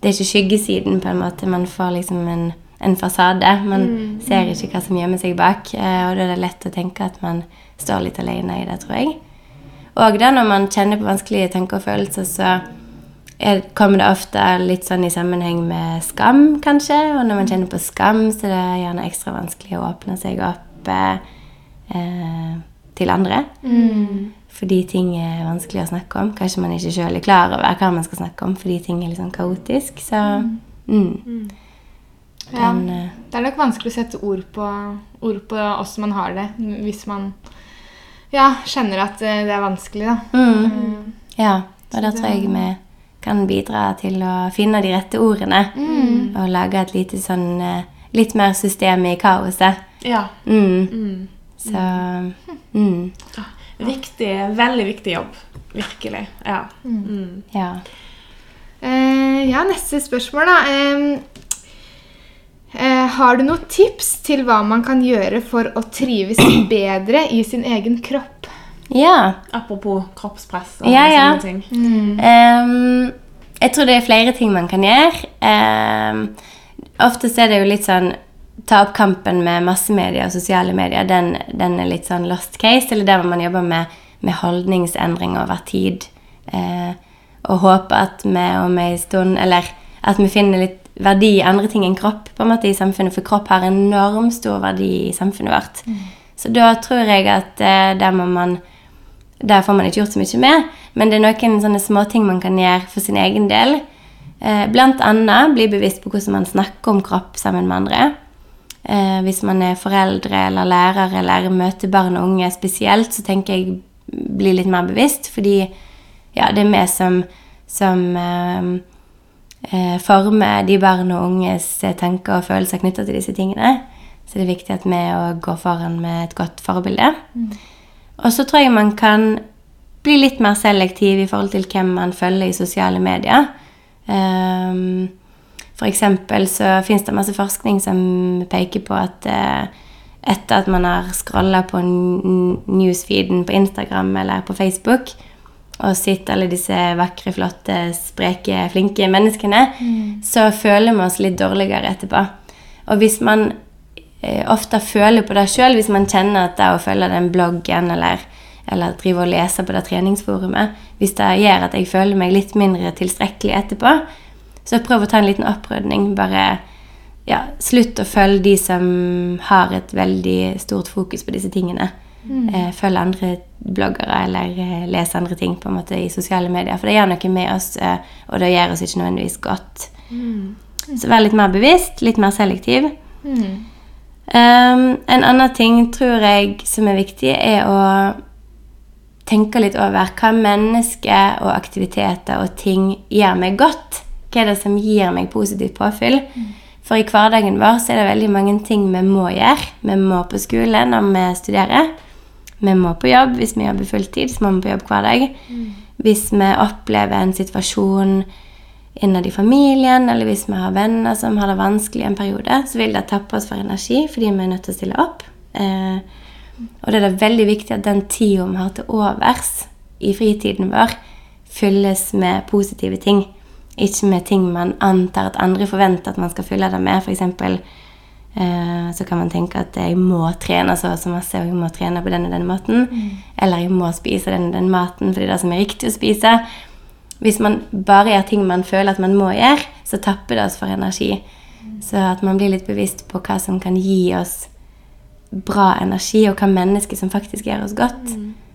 det er ikke skyggesiden, på en måte. Man får liksom en, en fasade. Man ser ikke hva som gjemmer seg bak, eh, og da er det lett å tenke at man står litt alene i det, tror jeg. Og da når man kjenner på vanskelige tanker og følelser, så er, kommer det ofte litt sånn i sammenheng med skam, kanskje. Og når man kjenner på skam, så er det gjerne ekstra vanskelig å åpne seg opp eh, eh, til andre. Fordi ting er vanskelig å snakke om. Kanskje man ikke sjøl er klar over hva man skal snakke om fordi ting er litt sånn kaotisk. Så mm. Ja. Den, eh, Det er nok vanskelig å sette ord på, ord på hvordan man har det, hvis man ja, kjenner at eh, det er vanskelig, da. mm. Ja, Og da tror jeg vi kan bidra til å finne de rette ordene. Og lage et lite sånn eh, litt mer system i kaoset. Ja. Mm. Så mm. Viktig, veldig viktig jobb. Virkelig. Ja. Mm. Ja. Eh, ja, neste spørsmål, da. Eh, har du noen tips til hva man kan gjøre for å trives bedre i sin egen kropp? ja. Apropos kroppspress og Ja, ja. sånne ting. Ehm, jeg tror det er flere ting man kan gjøre. Um, oftest er det jo litt sånn Ta opp kampen med massemedia og sosiale medier. Den, den er litt sånn lost case. Eller der hvor man jobber med, med holdningsendring over tid. Eh, og håper at vi om ei stund Eller at vi finner litt verdi i andre ting enn kropp på en måte i samfunnet. For kropp har enormt stor verdi i samfunnet vårt. Så da tror jeg at eh, der må man der får man ikke gjort så mye med, men det er noen sånne småting man kan gjøre for sin egen del. Eh, blant annet bli bevisst på hvordan man snakker om kropp sammen med andre. Eh, hvis man er foreldre eller lærer eller møter barn og unge spesielt, så tenker jeg bli litt mer bevisst, fordi ja, det er vi som, som eh, eh, former de barn og unges eh, tanker og følelser knytta til disse tingene. Så det er viktig at vi òg går foran med et godt forbilde. Og så tror jeg man kan bli litt mer selektiv i forhold til hvem man følger i sosiale medier. Um, eksempel så finnes det masse forskning som peker på at eh, etter at man har scrolla på newsfeeden på Instagram eller på Facebook og sett alle disse vakre, flotte, spreke, flinke menneskene, så føler vi oss litt dårligere etterpå. Og hvis man eh, ofte føler på det sjøl, hvis man kjenner at det å følge den bloggen eller, eller drive og lese på det treningsforumet, hvis det gjør at jeg føler meg litt mindre tilstrekkelig etterpå, så prøv å ta en liten opprydning. Bare ja, slutt å følge de som har et veldig stort fokus på disse tingene. Mm. følg andre bloggere eller eh, les andre ting på en måte i sosiale medier. For det gjør noe med oss, eh, og det gjør oss ikke nødvendigvis godt. Så vær litt mer bevisst, litt mer selektiv. Um, en annen ting tror jeg som er viktig, er å tenke litt over hva mennesker og aktiviteter og ting gjør meg godt. Hva er det som gir meg positivt påfyll? For i hverdagen vår så er det veldig mange ting vi må gjøre. Vi må på skole når vi studerer. Vi må på jobb hvis vi jobber fulltid. så må vi på jobb hver dag. Hvis vi opplever en situasjon innad i familien, eller hvis vi har venner som har det vanskelig en periode, så vil det tappe oss for energi fordi vi er nødt til å stille opp. Eh, og det er det veldig viktig at den tida vi har til overs i fritiden vår, fylles med positive ting. Ikke med ting man antar at andre forventer at man skal fylle det med. For eksempel eh, så kan man tenke at jeg må trene så og så masse, og jeg må trene på den og den måten. Eller jeg må spise den og den maten fordi det er det som er riktig å spise. Hvis man bare gjør ting man føler at man må gjøre, så tapper det oss for energi. Så at man blir litt bevisst på hva som kan gi oss bra energi, og hva mennesker som faktisk gjør oss godt.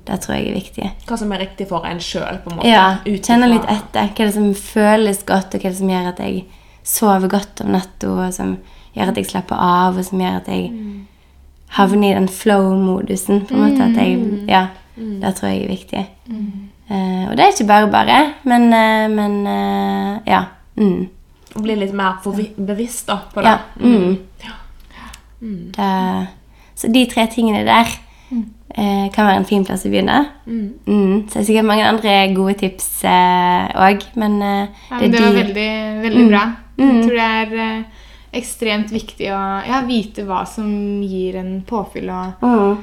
Det tror jeg er viktig. Hva som er riktig for en sjøl. Ja, kjenne litt etter. Hva er det som føles godt, og hva er det som gjør at jeg sover godt om natta, og som gjør at jeg slapper av, og som gjør at jeg havner i den flow-modusen. på en måte, at jeg, ja, Det tror jeg er viktig. Uh, og det er ikke bare bare, men, uh, men uh, ja. Mm. Å bli litt mer bevisst da, på det. Ja. Mm. Det, så de tre tingene der eh, kan være en fin plass å begynne. Mm. Så det er sikkert mange andre gode tips òg, men eh, Ja, det men er det var de veldig, veldig bra. Jeg tror det er eh, ekstremt viktig å ja, vite hva som gir en påfyll og, mm.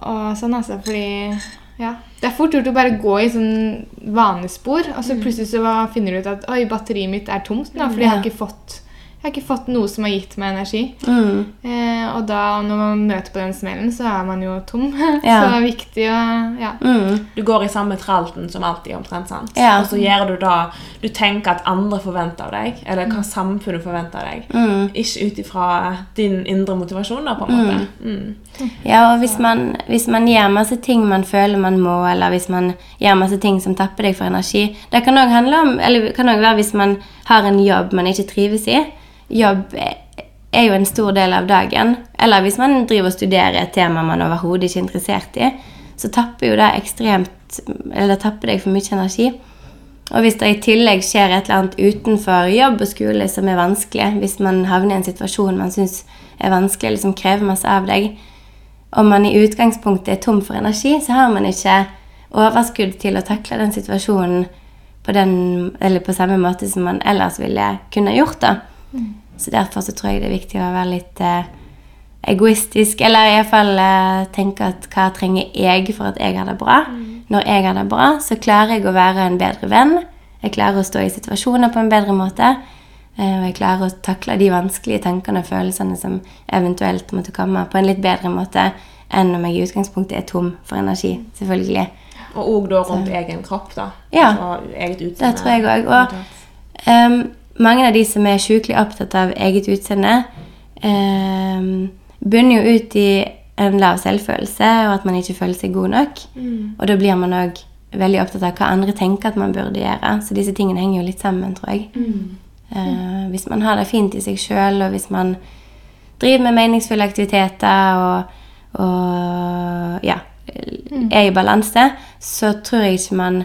og sånn, altså. Fordi ja, det er fort gjort å bare gå i sånn vanespor, og så plutselig så finner du ut at oi, batteriet mitt er tomt nå, fordi jeg har ikke fått jeg har ikke fått noe som har gitt meg energi. Mm. Eh, og da, når man møter på den smellen, så er man jo tom. Ja. så det er viktig å ja. Mm. Du går i samme tralten som alltid, omtrent. sant? Ja. Og så gjør du da Du tenker at andre forventer av deg, eller hva samfunnet forventer av deg. Mm. Ikke ut ifra din indre motivasjon, da, på en måte. Mm. Ja, og hvis man, hvis man gjør masse ting man føler man må, eller hvis man gjør masse ting som tapper deg for energi Det kan òg være hvis man har en jobb man ikke trives i. Jobb er jo en stor del av dagen. Eller hvis man driver og studerer et tema man overhodet ikke er interessert i, så tapper jo det ekstremt Eller det tapper deg for mye energi. Og hvis det i tillegg skjer et eller annet utenfor jobb og skole som er vanskelig, hvis man havner i en situasjon man syns er vanskelig, eller som krever masse av deg, om man i utgangspunktet er tom for energi, så har man ikke overskudd til å takle den situasjonen på, den, på samme måte som man ellers ville kunne gjort. Da. Så derfor så tror jeg det er viktig å være litt eh, egoistisk, eller iallfall eh, tenke at hva trenger jeg for at jeg har det bra? Når jeg har det bra, så klarer jeg å være en bedre venn. Jeg klarer å stå i situasjoner på en bedre måte. eh, Og jeg klarer å takle de vanskelige tankene og følelsene som eventuelt måtte komme, på en litt bedre måte enn om jeg i utgangspunktet er tom for energi. Selvfølgelig. Og òg da rundt egen kropp, da. Ja. Altså, eget utseende. Det tror jeg òg. Og ehm, mange av de som er sjukelig opptatt av eget utseende, eh, bunner jo ut i en lav selvfølelse, og at man ikke føler seg god nok. Og da blir man òg veldig opptatt av hva andre tenker at man burde gjøre. Så disse tingene henger jo litt sammen, tror jeg. Eh, hvis man har det fint i seg sjøl, og hvis man driver med meningsfulle aktiviteter og, og ja, er i balanse, så tror jeg ikke man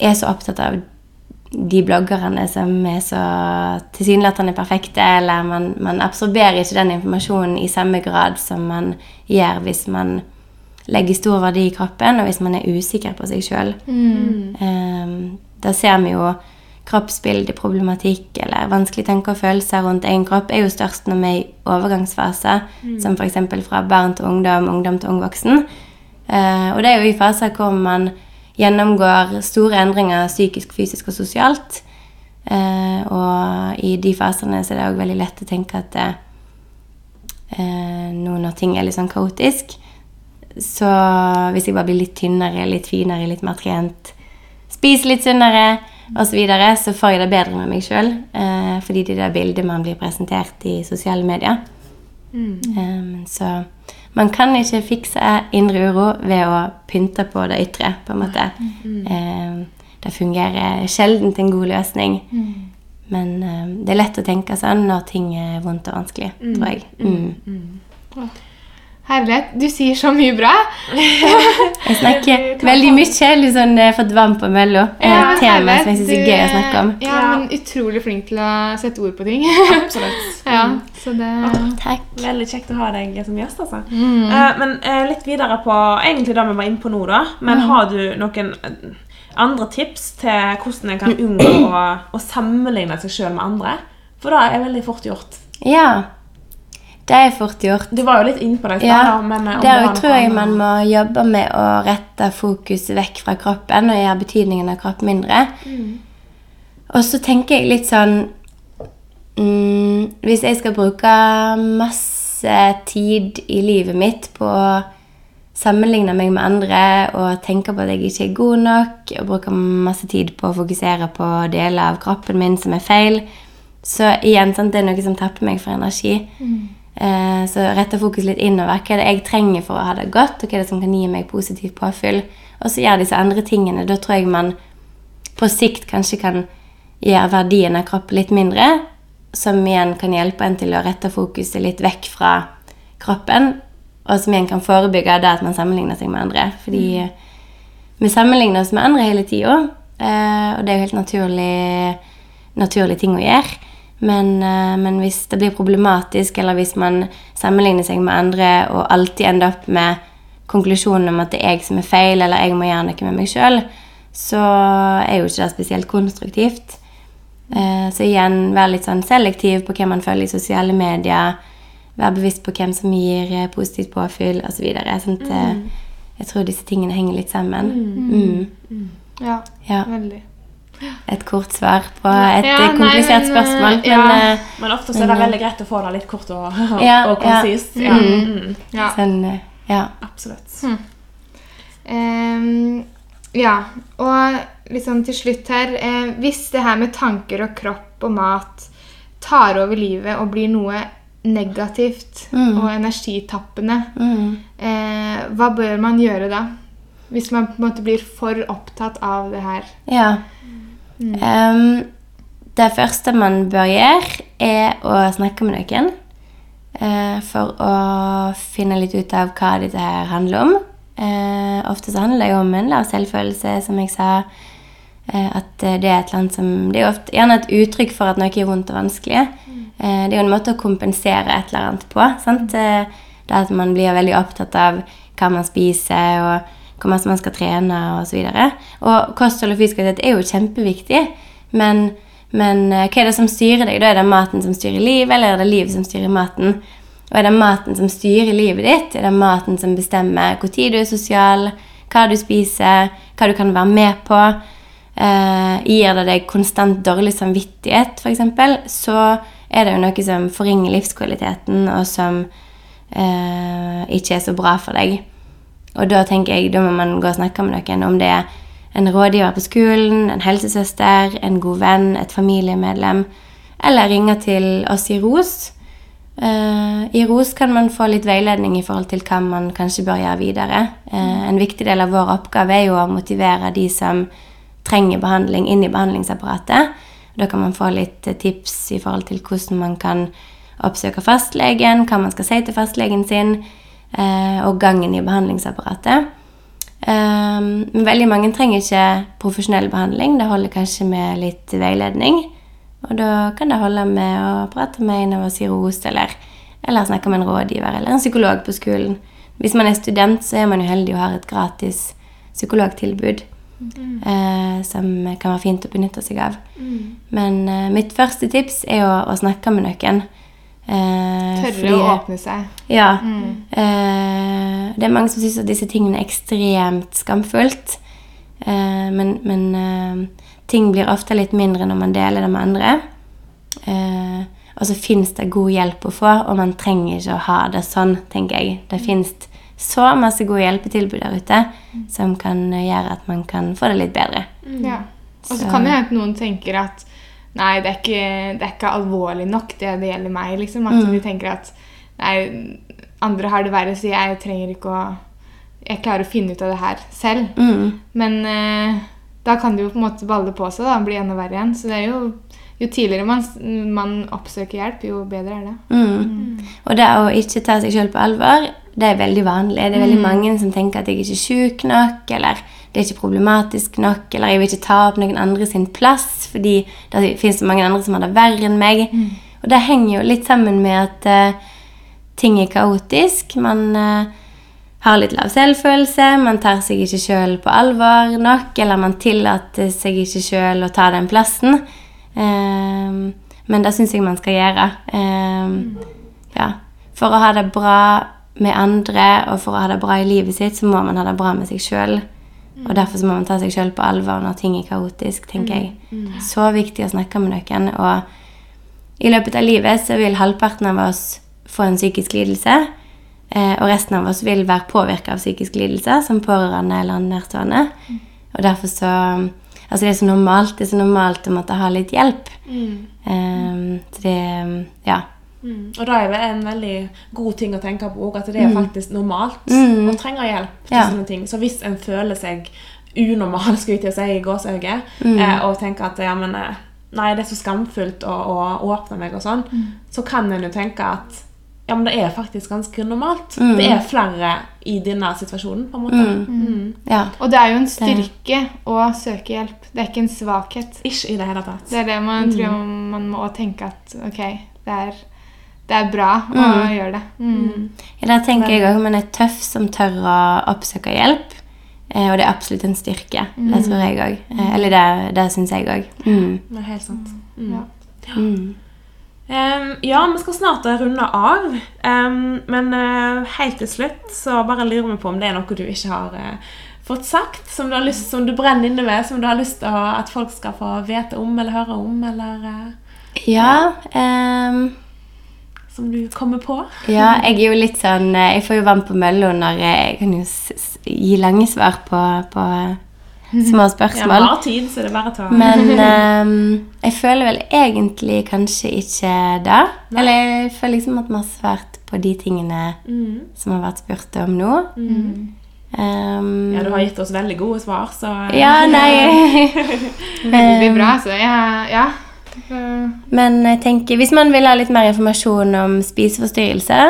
er så opptatt av de bloggerne som er så tilsynelatende perfekte, eller man, man absorberer ikke den informasjonen i samme grad som man gjør hvis man legger stor verdi i kroppen, og hvis man er usikker på seg sjøl. da ser vi jo kroppsbildeproblematikk eller vanskelige tanker og følelser rundt egen kropp er jo størst når vi er i overgangsfaser, som f.eks. fra barn til ungdom, ungdom til ung voksen. Eh, og det er jo i faser hvor man gjennomgår store endringer psykisk, fysisk og sosialt. Eh, og i de fasene så er det òg veldig lett å tenke at eh, nå når ting er litt sånn kaotisk, så hvis jeg bare blir litt tynnere, litt finere, litt mer trent, spiser litt sunnere osv., så, videre, så får jeg det bedre med meg sjøl. Eh, fordi det er det bildet man blir presentert i sosiale medier. Eh, så man kan ikke fikse indre uro ved å pynte på det ytre, på en måte. Eh, det fungerer sjelden en god løsning. Men eh, det er lett å tenke sånn når ting er vondt og vanskelig, tror jeg. Mm. Herlighet, du sier så mye bra. Jeg snakker veldig mye. liksom, fått vann på mølla. Ja, temaer tema som jeg syns er gøy å snakke om. Ja, men utrolig flink til å sette ord på ting. Absolutt. ja, så det Takk. Veldig kjekt å ha deg som gjest, altså. Mm. Uh, men uh, litt videre på egentlig det vi var inne på nå, da. Mm. Men har du noen eh, andre tips til hvordan en kan unngå å, å sammenligne seg sjøl med andre? For det er veldig fort gjort. Ja. Det er fort gjort. Du var jo litt inne på det i stad, Ja, men eh, det òg tror jeg man må jobbe med å rette fokus vekk fra kroppen og gjøre betydningen av kropp mindre. Og så tenker jeg litt sånn mm, Hvis jeg skal bruke masse tid i livet mitt på å sammenligne meg med andre og tenke på at jeg ikke er god nok, og bruke masse tid på å fokusere på deler av kroppen min som er feil, så igjen, sant, det er noe som tapper meg for energi. Eh, så rette fokus litt innover. Hva er det jeg trenger for å ha det godt, og hva er det som kan gi meg positivt påfyll? Og så gjør disse andre tingene. Da tror jeg man på sikt kanskje kan gjøre verdien av kroppen litt mindre, som igjen kan hjelpe en til å rette fokuset litt vekk fra kroppen, og som igjen kan forebygge det at man sammenligner seg med andre. Fordi vi sammenligner oss med andre hele tida, eh, og det er jo helt naturlig, naturlig ting å gjøre. Men, eh, men hvis det blir problematisk, eller hvis man sammenligner seg med andre og alltid ender opp med konklusjonen om at det er jeg som er feil, eller jeg må gjøre noe med meg sjøl, så er jo ikke det spesielt konstruktivt. Eh, Så igjen, være litt sånn selektiv på hvem man følger i sosiale medier. Være bevisst på hvem som gir eh, positivt påfyll osv. Sånn at eh, jeg tror disse tingene henger litt sammen. Mm. Ja, Ja. veldig. Et kort svar på et Ja, komplisert nei, men, eh, spørsmål. Men ja. eh, Men ofte så er det veldig greit å få det litt kort og, Ja, og konsist. ja. Ja. Mm. Ja. sånn eh, Ja. Absolutt. Ehm, ja, og liksom til slutt her eh, Hvis det her med tanker og kropp og mat tar over livet og blir noe negativt og energitappende, Mm. eh, hva bør man gjøre da? Hvis man på en måte blir for opptatt av det her. Ja. Ehm, det første man bør gjøre, er å snakke med noen. Uh, for å finne litt ut av hva dette her handler om. Uh, ofte så handler det jo om en lav selvfølelse, som jeg sa. Uh, at det er et eller annet som Det er ofte gjerne et uttrykk for at noe er vondt og vanskelig. Eh, det er jo en måte å kompensere et eller annet på. sant? Eh, Det at man blir veldig opptatt av hva man spiser, og hvor mye man skal trene osv. Og, og kosthold og fysisk aktivitet er jo kjempeviktig, men, men eh, hva er det som styrer deg? Da er det maten som styrer livet, eller er det livet som styrer maten? Og er det maten som styrer livet ditt? Er det maten som bestemmer hvor tid du er sosial, hva du spiser, hva du kan være med på? Eh, gir det deg konstant dårlig samvittighet, f.eks., så er det jo noe som forringer livskvaliteten, og som eh, ikke er så bra for deg. Og da tenker jeg, da må man gå og snakke med noen om det er en rådgiver på skolen, en helsesøster, en god venn, et familiemedlem, eller ringe til oss i ROS. Uh, I ROS kan man få litt veiledning i forhold til hva man kanskje bør gjøre videre. Uh, en viktig del av vår oppgave er jo å motivere de som trenger behandling, inn i behandlingsapparatet. Da kan man få litt eh, tips i forhold til hvordan man kan oppsøke fastlegen, hva man skal si til fastlegen sin, og gangen i behandlingsapparatet. Eh, men veldig mange trenger ikke profesjonell behandling. Det holder kanskje med litt veiledning. Og da kan det holde med å prate med en av oss i ROST, eller, eller snakke med en rådgiver eller en psykolog på skolen. Hvis man er student, så er man jo heldig og har et gratis psykologtilbud. Eh, som kan være fint å benytte seg av. Men eh, mitt første tips er å, å snakke med noen. Eh, Tørre fordi å åpne seg. Ja. Eh, det er mange som syns at disse tingene er ekstremt skamfullt. Eh, men men eh, ting blir ofte litt mindre når man deler det med andre. Eh, og så fins det god hjelp å få, og man trenger ikke å ha det sånn, tenker jeg. Det fins så masse gode hjelpetilbud der ute som kan gjøre at man kan få det litt bedre. Ja. Og så Så- kan det hende at noen tenker at nei, det er, ikke, det er ikke alvorlig nok, det det gjelder meg. liksom. At Mm. de tenker at nei, andre har det verre, så jeg trenger ikke å Jeg klarer å finne ut av det her selv. Mm. Men eh, da kan det jo på en måte balle på seg da, og bli enda verre igjen. Så det er jo jo tidligere man, man oppsøker hjelp, jo bedre er det. Mm. Og det å ikke ta seg sjøl på alvor, det er veldig vanlig. Det er veldig mange som tenker at jeg ikke er sjuk nok, eller det er ikke problematisk nok, eller jeg vil ikke ta opp noen andre sin plass, fordi det finnes så mange andre som har det verre enn meg. Og det henger jo litt sammen med at uh, ting er kaotisk. Man uh, har litt lav selvfølelse, man tar seg ikke sjøl på alvor nok, eller man tillater seg ikke sjøl å ta den plassen. Ehm, men det syns jeg man skal gjøre. Ehm, ja. For å ha det bra med andre og for å ha det bra i livet sitt, så må man ha det bra med seg sjøl. Og derfor så må man ta seg sjøl på alvor når ting er kaotisk, tenker jeg. Så viktig å snakke med noen. Og i løpet av livet så vil halvparten av oss få en psykisk lidelse. Eh, og resten av oss vil være påvirka av psykisk lidelse som pårørende eller nærstående. Og derfor så Altså det er så normalt. Det er så normalt å måtte ha litt hjelp. Eh, så det Ja. Mm. Og da er det en veldig god ting å tenke på også, at det er faktisk normalt Mm. å trenge hjelp til Ja. sånne ting. Så hvis en føler seg unormal, skal til å si, i gåseøyne, Mm. eh, og tenker at ja, men eh, Nei, det er så skamfullt å, å åpne meg og sånn, Mm. så kan en jo tenke at ja, men det er faktisk ganske normalt. Mm. Det er flere i denne situasjonen, på en måte. Mm. ja. Og det er jo en styrke å søke hjelp. Det er ikke en svakhet. Ikke i det hele tatt. Det er det man tror man må tenke at ok, det er, det er bra å Mm. gjøre det. Mm. Ja, der tenker jeg òg man er tøff som tør å oppsøke hjelp. Eh, og det er absolutt en styrke. Det tror jeg òg. Eh, eller det, det syns jeg òg. Mm. Det er helt sant. Mm. Ja. Mm. Em, ja, vi skal snart runde av. Um, men uh, helt til slutt så bare lurer vi på om det er noe du ikke har uh, fått sagt, som du, har lyst, som du brenner inne med, som du har lyst til at folk skal få vite om eller høre om, eller uh, Ja, ehm, som du kommer på. ja, jeg er jo litt sånn eh, Jeg får jo vann på mølla når jeg kan jo gi lange svar på, på eh, små Ja, spørsmål. har tid, så det er bare å ta Men um, jeg føler vel egentlig kanskje ikke det. Eller jeg føler liksom at vi har svart på de tingene Mm. som har vært spurt om nå. Ehm, Ja, du har gitt oss veldig gode svar, så eh, ja, nei Det blir bra. Så ja, ja. Men jeg tenker, hvis man vil ha litt mer informasjon om spiseforstyrrelse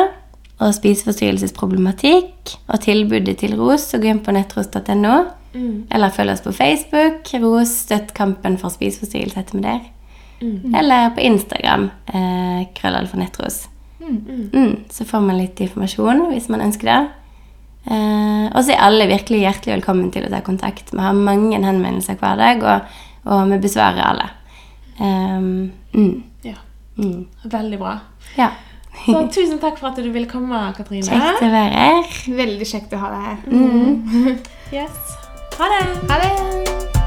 og spiseforstyrrelsesproblematikk og tilbudet til ROS, så gå inn på nettros.no. Mm. Eller følg oss på Facebook. Ros støtt kampen for spiseforstyrrelse heter vi der. Eller på Instagram. Eh, Krøllalfa nettros. Mm, så får man litt informasjon hvis man ønsker det. Eh, og så er alle virkelig hjertelig velkommen til å ta kontakt. Vi har mange henvendelser hver dag, og, og vi besvarer alle. Um, mm, Ja. mm. Veldig bra. Ja. Så tusen takk for at du ville komme, Katrine. Kjekt å være her. Veldig kjekt å ha deg her. Yes. Ha det. Ha det!